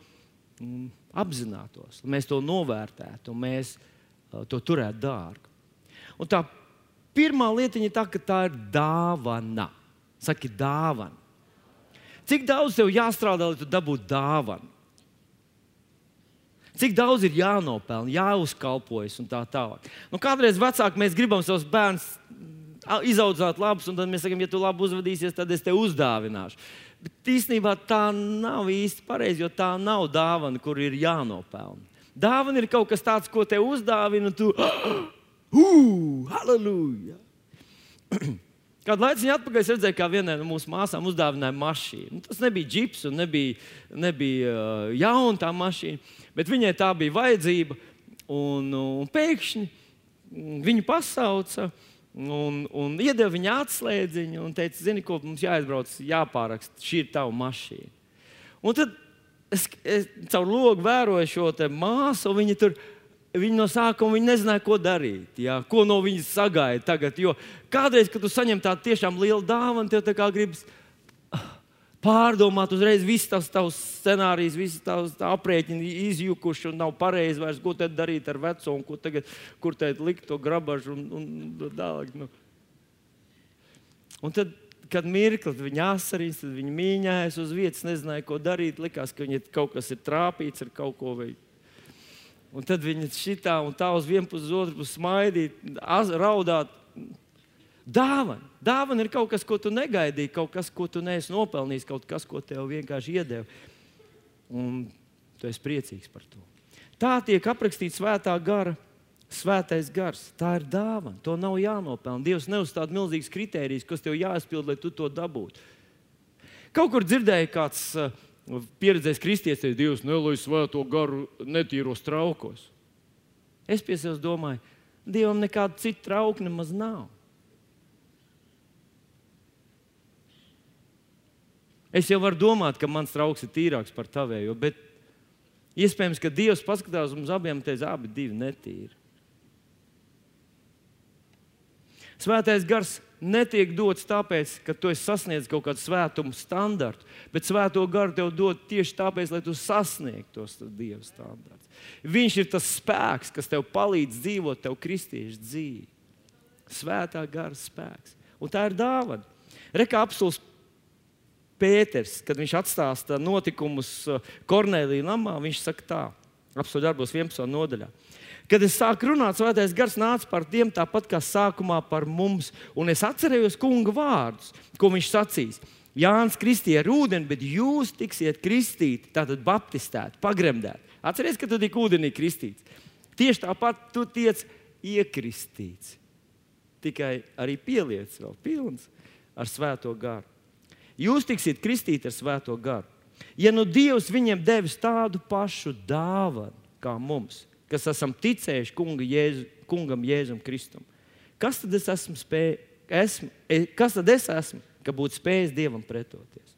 mm, apzinātos, lai mēs to novērtētu un mēs uh, to turētu dārgu. Un tā pirmā lietiņa ir tā, ka tā ir dāvana. Saki, dāvana. Cik daudz tev jāstrādā, lai tu dabūtu dāvanu? Cik daudz ir jānopelna, jāuzkalpojas un tā tālāk. Nu, kādreiz vecāki mēs gribam savus bērnus izaudzēt labus, un tad mēs sakām, ja tu labi uzvedīsies, tad es tev uzdāvināšu. Bet īstenībā tā nav īsti pareizi, jo tā nav dāvana, kur ir jānopelna. Dāvana ir kaut kas tāds, ko te uzdāvina, un tu uh, halleluja! [clears throat] Kādu laiku atpakaļ es redzēju, kā vienai no mūsu māsām uzdāvināja mašīnu. Nu, tas nebija džips un nebija, nebija uh, jauna tā mašīna, bet viņai tā bija vajadzība. Un, un pēkšņi viņu pasauca. Uh, Un, un iedeva viņa atslēdziņu un teica, zini, ko mums jāizbrauc, jāpāraksta. Šī ir tava mašīna. Un tad es, es caur logu vēroju šo māsu, un viņa tur viņa no sākuma viņa nezināja, ko darīt. Jā, ko no viņas sagaida tagad. Jo kādreiz, kad tu saņem tādu tiešām lielu dāvanu, tev tā kā gribas pārdomāt uzreiz visus tavus, tavus scenārijus, visus tavus aprēķini izjukuši un nav pareizi vairs, ko tad darīt ar veco un ko tagad, kur tad likt to grabažu un, un tālāk. Nu. Un tad, kad mirkli viņa asarīs, tad viņa mīņājas uz vietas, nezināja, ko darīt. Likās, ka viņai kaut kas ir trāpīts ar kaut ko. Vai... Un tad viņa šitā un tā uz vienu pusi, uz otru pusi smaidīt, raudāt. Dāvana. Dāvana ir kaut kas, ko tu negaidīji, kaut kas, ko tu neesi nopelnījis, kaut kas, ko tev vienkārši iedeva. Un tu esi priecīgs par to. Tā tiek aprakstīta svētā gara. Svētais gars, tā ir dāvana. To nav jānopelna. Dievs neuzstāda milzīgas kritērijas, kas tev jāizpild, lai tu to dabūtu. Kaut kur dzirdēju, kāds uh, pieredzējis kristietis, Dievs nelaiž svēto garu netīros traukos. Es pie sevis domāju, Dievam nekāda cita trauka nemaz nav. Es jau varu domāt, ka mans draugs ir tīrāks par tavējo, bet iespējams, ka Dievs paskatās uz mums abiem un teiks, abi divi netīri. Svētais gars netiek dots tāpēc, ka tu esi sasniedzis kaut kādu svētumu standartu, bet svēto garu tev dod tieši tāpēc, lai tu sasniegtu tos Dieva standartus. Viņš ir tas spēks, kas tev palīdz dzīvot tev kristiešu dzīvi. Svētā gara spēks. Un tā ir dāvana. Rekā apelsīns Pēters, kad viņš atstāsta notikumus uh, Kornelija namā, viņš saka tā, apsolu darbos 11. nodaļā. Kad es sāku runāt, Svētais gars nāca par tiem tāpat kā sākumā par mums, un es atcerējos kunga vārdus, ko viņš sacīs. Jānis kristīja ar ūdeni, bet jūs tiksiet kristīti, tātad baptistēti, pagremdēti. Atcerieties, ka tu tik ūdenī kristīts. Tieši tāpat tu tiec iekristīts. Tikai arī pieliec vēl pilns ar svēto garu. Jūs tiksiet kristīti ar svēto garu. Ja nu Dievs viņiem devis tādu pašu dāvanu kā mums, kas esam ticējuši kunga Jēzu, kungam Jēzum Kristum, kas tad es esmu spējis? Esmu, e, kas tad es esmu, ka būtu spējis Dievam pretoties?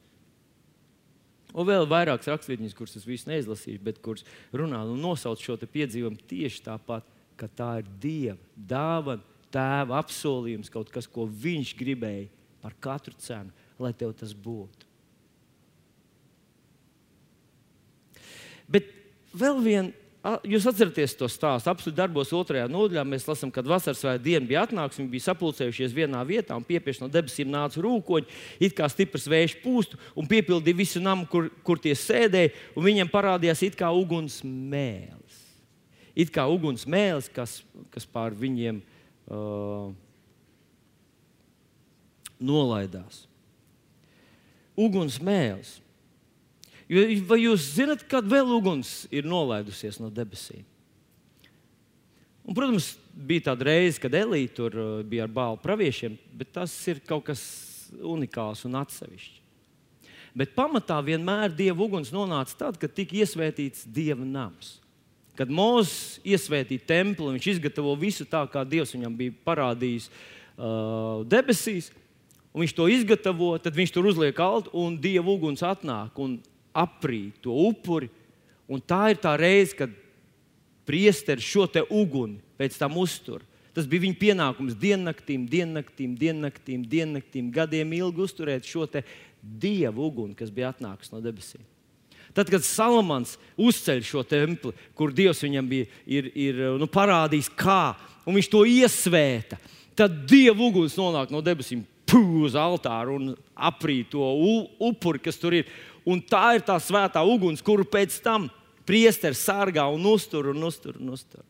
Un vēl vairākas raksturvietņas, kuras es visu neizlasīšu, bet kuras runā un nosauc šo piedzīvojumu tieši tāpat, ka tā ir Dieva dāvana, tēva apsolījums, kaut kas, ko Viņš gribēja par katru cenu, lai tev tas būtu. Bet vēl viena Jūs atceraties to stāstu. Apsolūti darbos otrajā nodaļā mēs lasām, kad vasaras svētā diena bija atnākusi. Viņi bija sapulcējušies vienā vietā un piepieši no debesīm nāca rūkoņi, it kā stiprs vējš pūstu un piepildīja visu namu, kur, kur tie sēdēja. Viņiem parādījās it kā uguns mēlis. It kā uguns mēlis, kas, kas pār viņiem uh, nolaidās. Uguns mēlis. Vai jūs zināt, kad vēl uguns ir nolaidusies no debesīm? Un, protams, bija tāda reize, kad Elīte tur uh, bija ar bālu praviešiem, bet tas ir kaut kas unikāls un atsevišķs. Bet pamatā vienmēr dieva uguns nonāca tad, kad tika iesvētīts dieva nams. Kad Mozus iesvētīja templi, viņš izgatavo visu tā, kā Dievs viņam bija parādījis uh, debesīs, viņš to izgatavo, tad viņš tur uzliek altu, un dieva uguns atnāk un aprīt to upuri. Un tā ir tā reize, kad priesteris šo uguni pēc tam uztur. Tas bija viņa pienākums diennaktīm, diennaktīm, diennaktīm, diennaktīm gadiem ilgi uzturēt šo dievu uguni, kas bija atnākusi no debesīm. Tad, kad Salamans uzceļ šo templi, kur Dievs viņam bija ir, ir, nu, parādījis, kā, un viņš to iesvēta, tad Dieva uguns nonāk no debesīm uz altāra un aprīt to upuri, kas tur ir. Un tā ir tā svētā uguns, kuru pēc tam priesteris sargā un uztur un uztur. Un uztur.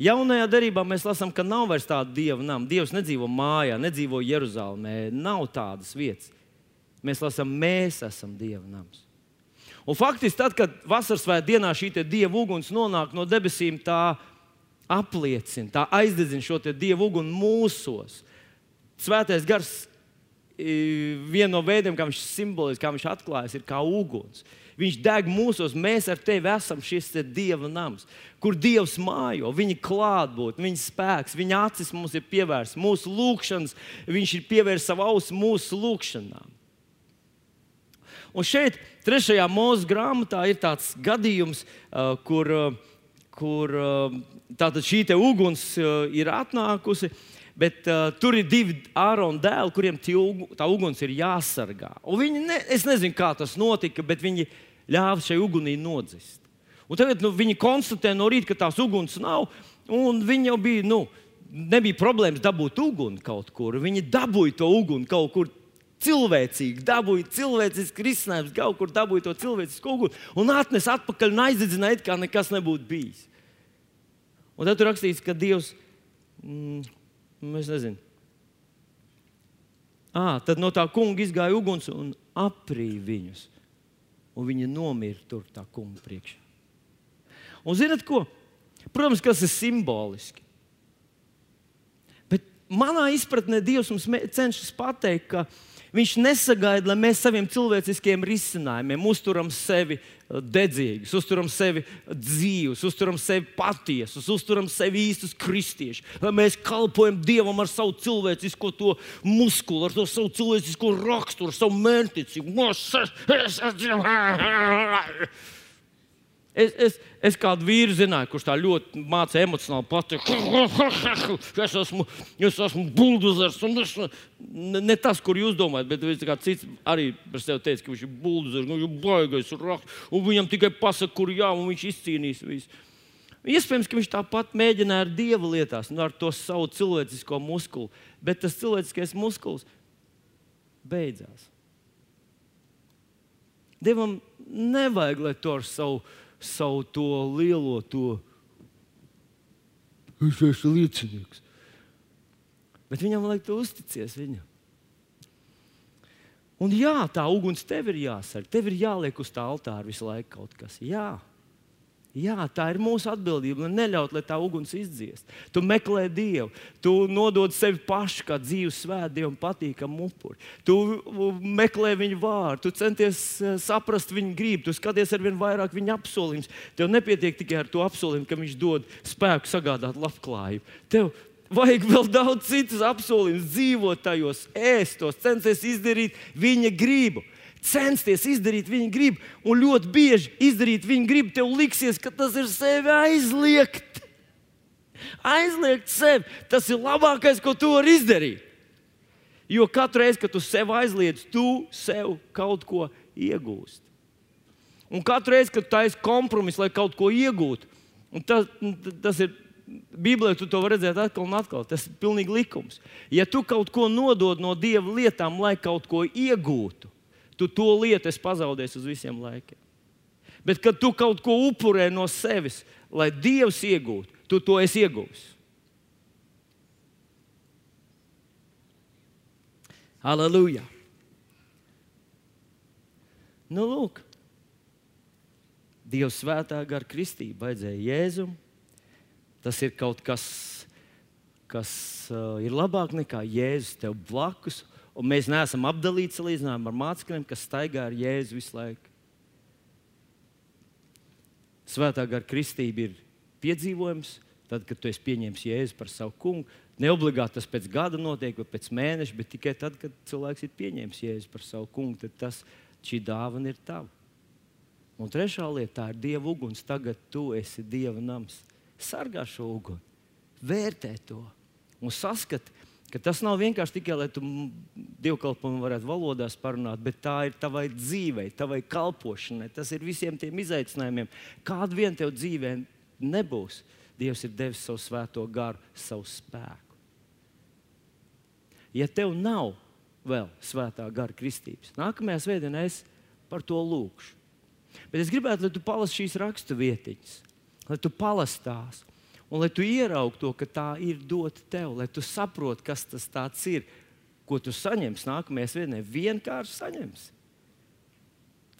Jaunajā darbā mēs lasām, ka nav vairs tāda dieva nama. Dievs nedzīvo mājā, nedzīvo Jeruzalemē. Nav tādas vietas. Mēs lasām, mēs esam dieva nams. Un faktiski, tad, kad vasaras svētā dienā šī dieva uguns nonāk no debesīm, tā apliecina, tā aizdedzina šo dievu uguni mūsos. Svētais gars viena no veidiem, kā viņš simbolizē, kā viņš atklājas, ir kā uguns. Viņš deg mūsos, mēs ar tevi esam šis te dieva nams, kur dievs mājo, viņa klātbūtne, viņa spēks, viņa acis mums ir pievērsts, mūsu lūgšanas, viņš ir pievērsts savu ausu mūsu lūgšanām. Un šeit, trešajā mūža grāmatā, ir tāds gadījums, kur, kur uh, šī uguns ir atnākusi. Bet uh, tur ir divi ārona dēli, kuriem tā uguns ir jāsargā. Un ne, es nezinu, kā tas notika, bet viņi ļāva šai ugunī nodzist. Un tagad nu, viņi konstatē no rīta, ka tās uguns nav. Viņi jau bija, nu, nebija problēmas dabūt uguni kaut kur. Viņi dabūja to uguni kaut kur cilvēcīgi, dabūja cilvēcisku risinājumu, kaut kur dabūja to cilvēcisku uguni un atnes atpakaļ un aizdedzināja, kā nekas nebūtu bijis. Un tad tur rakstīts, ka Dievs mm, es nezinu. À, tad no tā kunga izgāja uguns un aprīja viņus. Un viņi nomira tur tā kunga priekšā. Un zinat ko? Protams, tas ir simboliski. Bet manā izpratnē Dievs mums cenšas pateikt, ka Viņš nesagaida, lai mēs saviem cilvēciskiem risinājumiem uzturam sevi uh, dedzīgus, uzturam sevi dzīvus, uzturam sevi patiesus, uzturam sevi īstus kristiešus. Lai mēs kalpojam Dievam ar savu cilvēcisko muskuli, ar to savu cilvēcisko raksturu, savu mērķticību. Es, es, es kādu vīru zināju, kurš tā ļoti mācīja emocionāli pateikt, [laughs] es esmu, es esmu buldozers. Es, ne, ne tas, kur jūs domājat, bet cits arī par sevi teica, ka viņš ir buldozers, nu, viņš ir baigais, un viņam tikai pasaka, kur jā, un viņš izcīnīs visu. Iespējams, ka viņš tāpat mēģināja ar dievu lietās, nu, ar to savu cilvēcisko muskuli, bet tas cilvēciskais muskulis beidzās. Dievam nevajag, lai to ar savu savu to lielo, to es esmu liecinieks. Bet viņam vajag to uzticēties viņam. Un jā, tā uguns tev ir jāsaka, tev ir jāliek uz tā altāra visu laiku kaut kas. Jā. Jā, tā ir mūsu atbildība. Neļaut, lai tā uguns izdziest. Tu meklē Dievu, tu nodod sevi pašu kā dzīves svētā, Dievam patīkamu upuri. Tu meklē viņa vārdu, tu centies eh, saprast viņa gribu, tu skaties ar vien vairāk viņa apsolījumus. Tev nepietiek tikai ar to apsolījumu, ka viņš dod spēku sagādāt labklājību. Tev vajag vēl daudz citus apsolījumus, dzīvot tajos, ēst tos, censties izdarīt viņa gribu censties izdarīt viņa gribu, un ļoti bieži izdarīt viņa gribu, tev liksies, ka tas ir sevi aizliegt. Aizliegt sevi, tas ir labākais, ko tu vari izdarīt. Jo katru reizi, kad tu sev aizliedz, tu sev kaut ko iegūsti. Un katru reizi, kad tu taisi kompromisu, lai kaut ko iegūtu, tas, tas ir Bībelē tu to redzēt atkal un atkal. Tas ir pilnīgi likums. Ja tu kaut ko nodod no dieva lietām, lai kaut ko iegūtu, tu to lietu esi pazaudējis uz visiem laikiem. Bet, kad tu kaut ko upurē no sevis, lai Dievs iegūtu, tu to esi ieguvis. Aleluja! Nu, lūk, Dieva svētā gara kristība vajadzēja Jēzum. Tas ir kaut kas, kas uh, ir labāk nekā Jēzus tev blakus un mēs neesam apdalīti salīdzinājumā ar mācekļiem, kas staigā ar Jēzu visu laiku. Svētā gara kristība ir piedzīvojums, tad, kad tu esi pieņēmis Jēzu par savu kungu. Ne obligāti tas pēc gada notiek, vai pēc mēneša, bet tikai tad, kad cilvēks ir pieņēmis Jēzu par savu kungu, tad tas, šī dāvana ir tava. Un trešā lieta ir Dieva uguns. Tagad tu esi Dieva nams. Sargā šo uguni, vērtē to un saskati, ka tas nav vienkārši tikai, lai tu dievkalpojumu varētu valodās parunāt, bet tā ir tavai dzīvei, tavai kalpošanai. Tas ir visiem tiem izaicinājumiem. Kādu vien tev dzīvē nebūs, Dievs ir devis savu svēto garu, savu spēku. Ja tev nav vēl svētā gara kristības, nākamajā svētdienā es par to lūgšu. Bet es gribētu, lai tu palasi šīs rakstu vietiņas, lai tu palasi tās Un lai tu ieraugtu to, ka tā ir dota tev, lai tu saproti, kas tas ir, ko tu saņemsi nākamajā svētdienā, vienkārši saņemsi.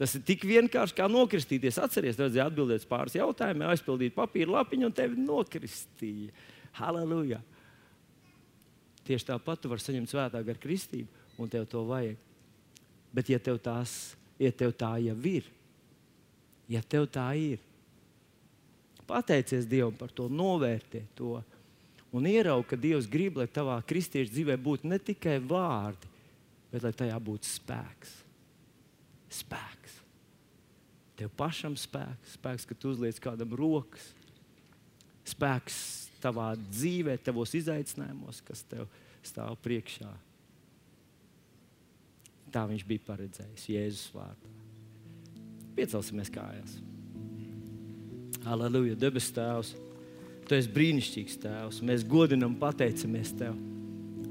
Tas ir tik vienkārši kā nokristīties. Atcerieties, vajadzēja atbildēt pāris jautājumiem, aizpildīt papīra lapiņu un tevi nokristīja. Halleluja! Tieši tāpat tu vari saņemt svētā gara kristību, un tev to vajag. Bet, ja tev, tās, ja tev tā jau ir, ja tev tā ir, Pateicies Dievam par to, novērtē to. Un ieraugi, ka Dievs grib, lai tavā kristiešu dzīvē būtu ne tikai vārdi, bet lai tajā būtu spēks. Spēks. Tev pašam spēks, spēks, ka tu uzliec kādam rokas, spēks tavā dzīvē, tavos izaicinājumos, kas tev stāv priekšā. Tā viņš bija paredzējis Jēzus vārdā. Piecelsimies kājās! Aleluja, debes Tēvs! Tu esi brīnišķīgs Tēvs. Mēs godinam, pateicamies Tev,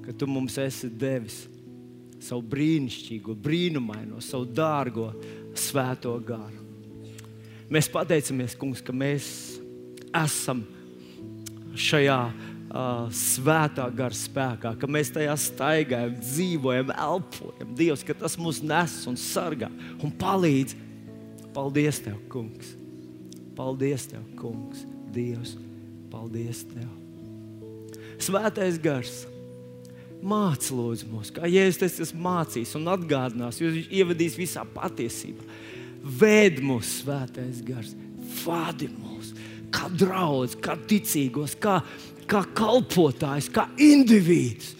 ka Tu mums esi devis savu brīnišķīgo, brīnumaino, savu dārgo, svēto garu. Mēs pateicamies, Kungs, ka mēs esam šajā uh, svētā gara spēkā, ka mēs tajā staigājam, dzīvojam, elpojam. Dievs, ka tas mūs nes un sargā un palīdz. Paldies, Tev, Kungs! Paldies, Tev, Kungs, Dievs, paldies Tev. Svētais gars, māci lūdzu mūs, kā Jēzus tas esmu mācījis un atgādinās, jūs ievadīs visā patiesībā. Vēd mūs, svētais gars, vadi mūs, kā draugs, kā ticīgos, kā, kā kalpotājs, kā indivīds.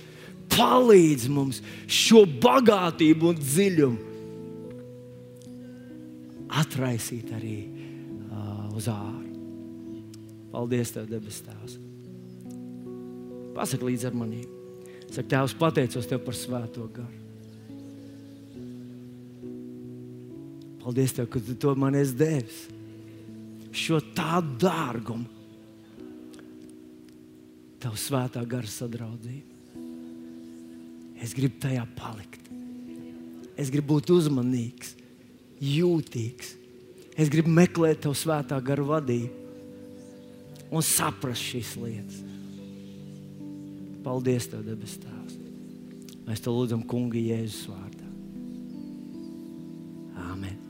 Palīdz mums šo bagātību un dziļumu atraisīt arī uz āru. Paldies, Tev, debes Tēvs. Pasaki līdzi ar maniem. Saka, Tēvs, pateicos Tev par svēto garu. Paldies, Tev, ka Tu to man esi devis. Šo tādu dārgumu, Tev svētā gara sadraudzību. Es gribu tajā palikt. Es gribu būt uzmanīgs, jūtīgs Es gribu meklēt tev svētā garu vadību un saprast šīs lietas. Paldies, Tev, debes Tēvs. Mēs te lūdzam, Kungi, Jēzus vārdā. Āmen!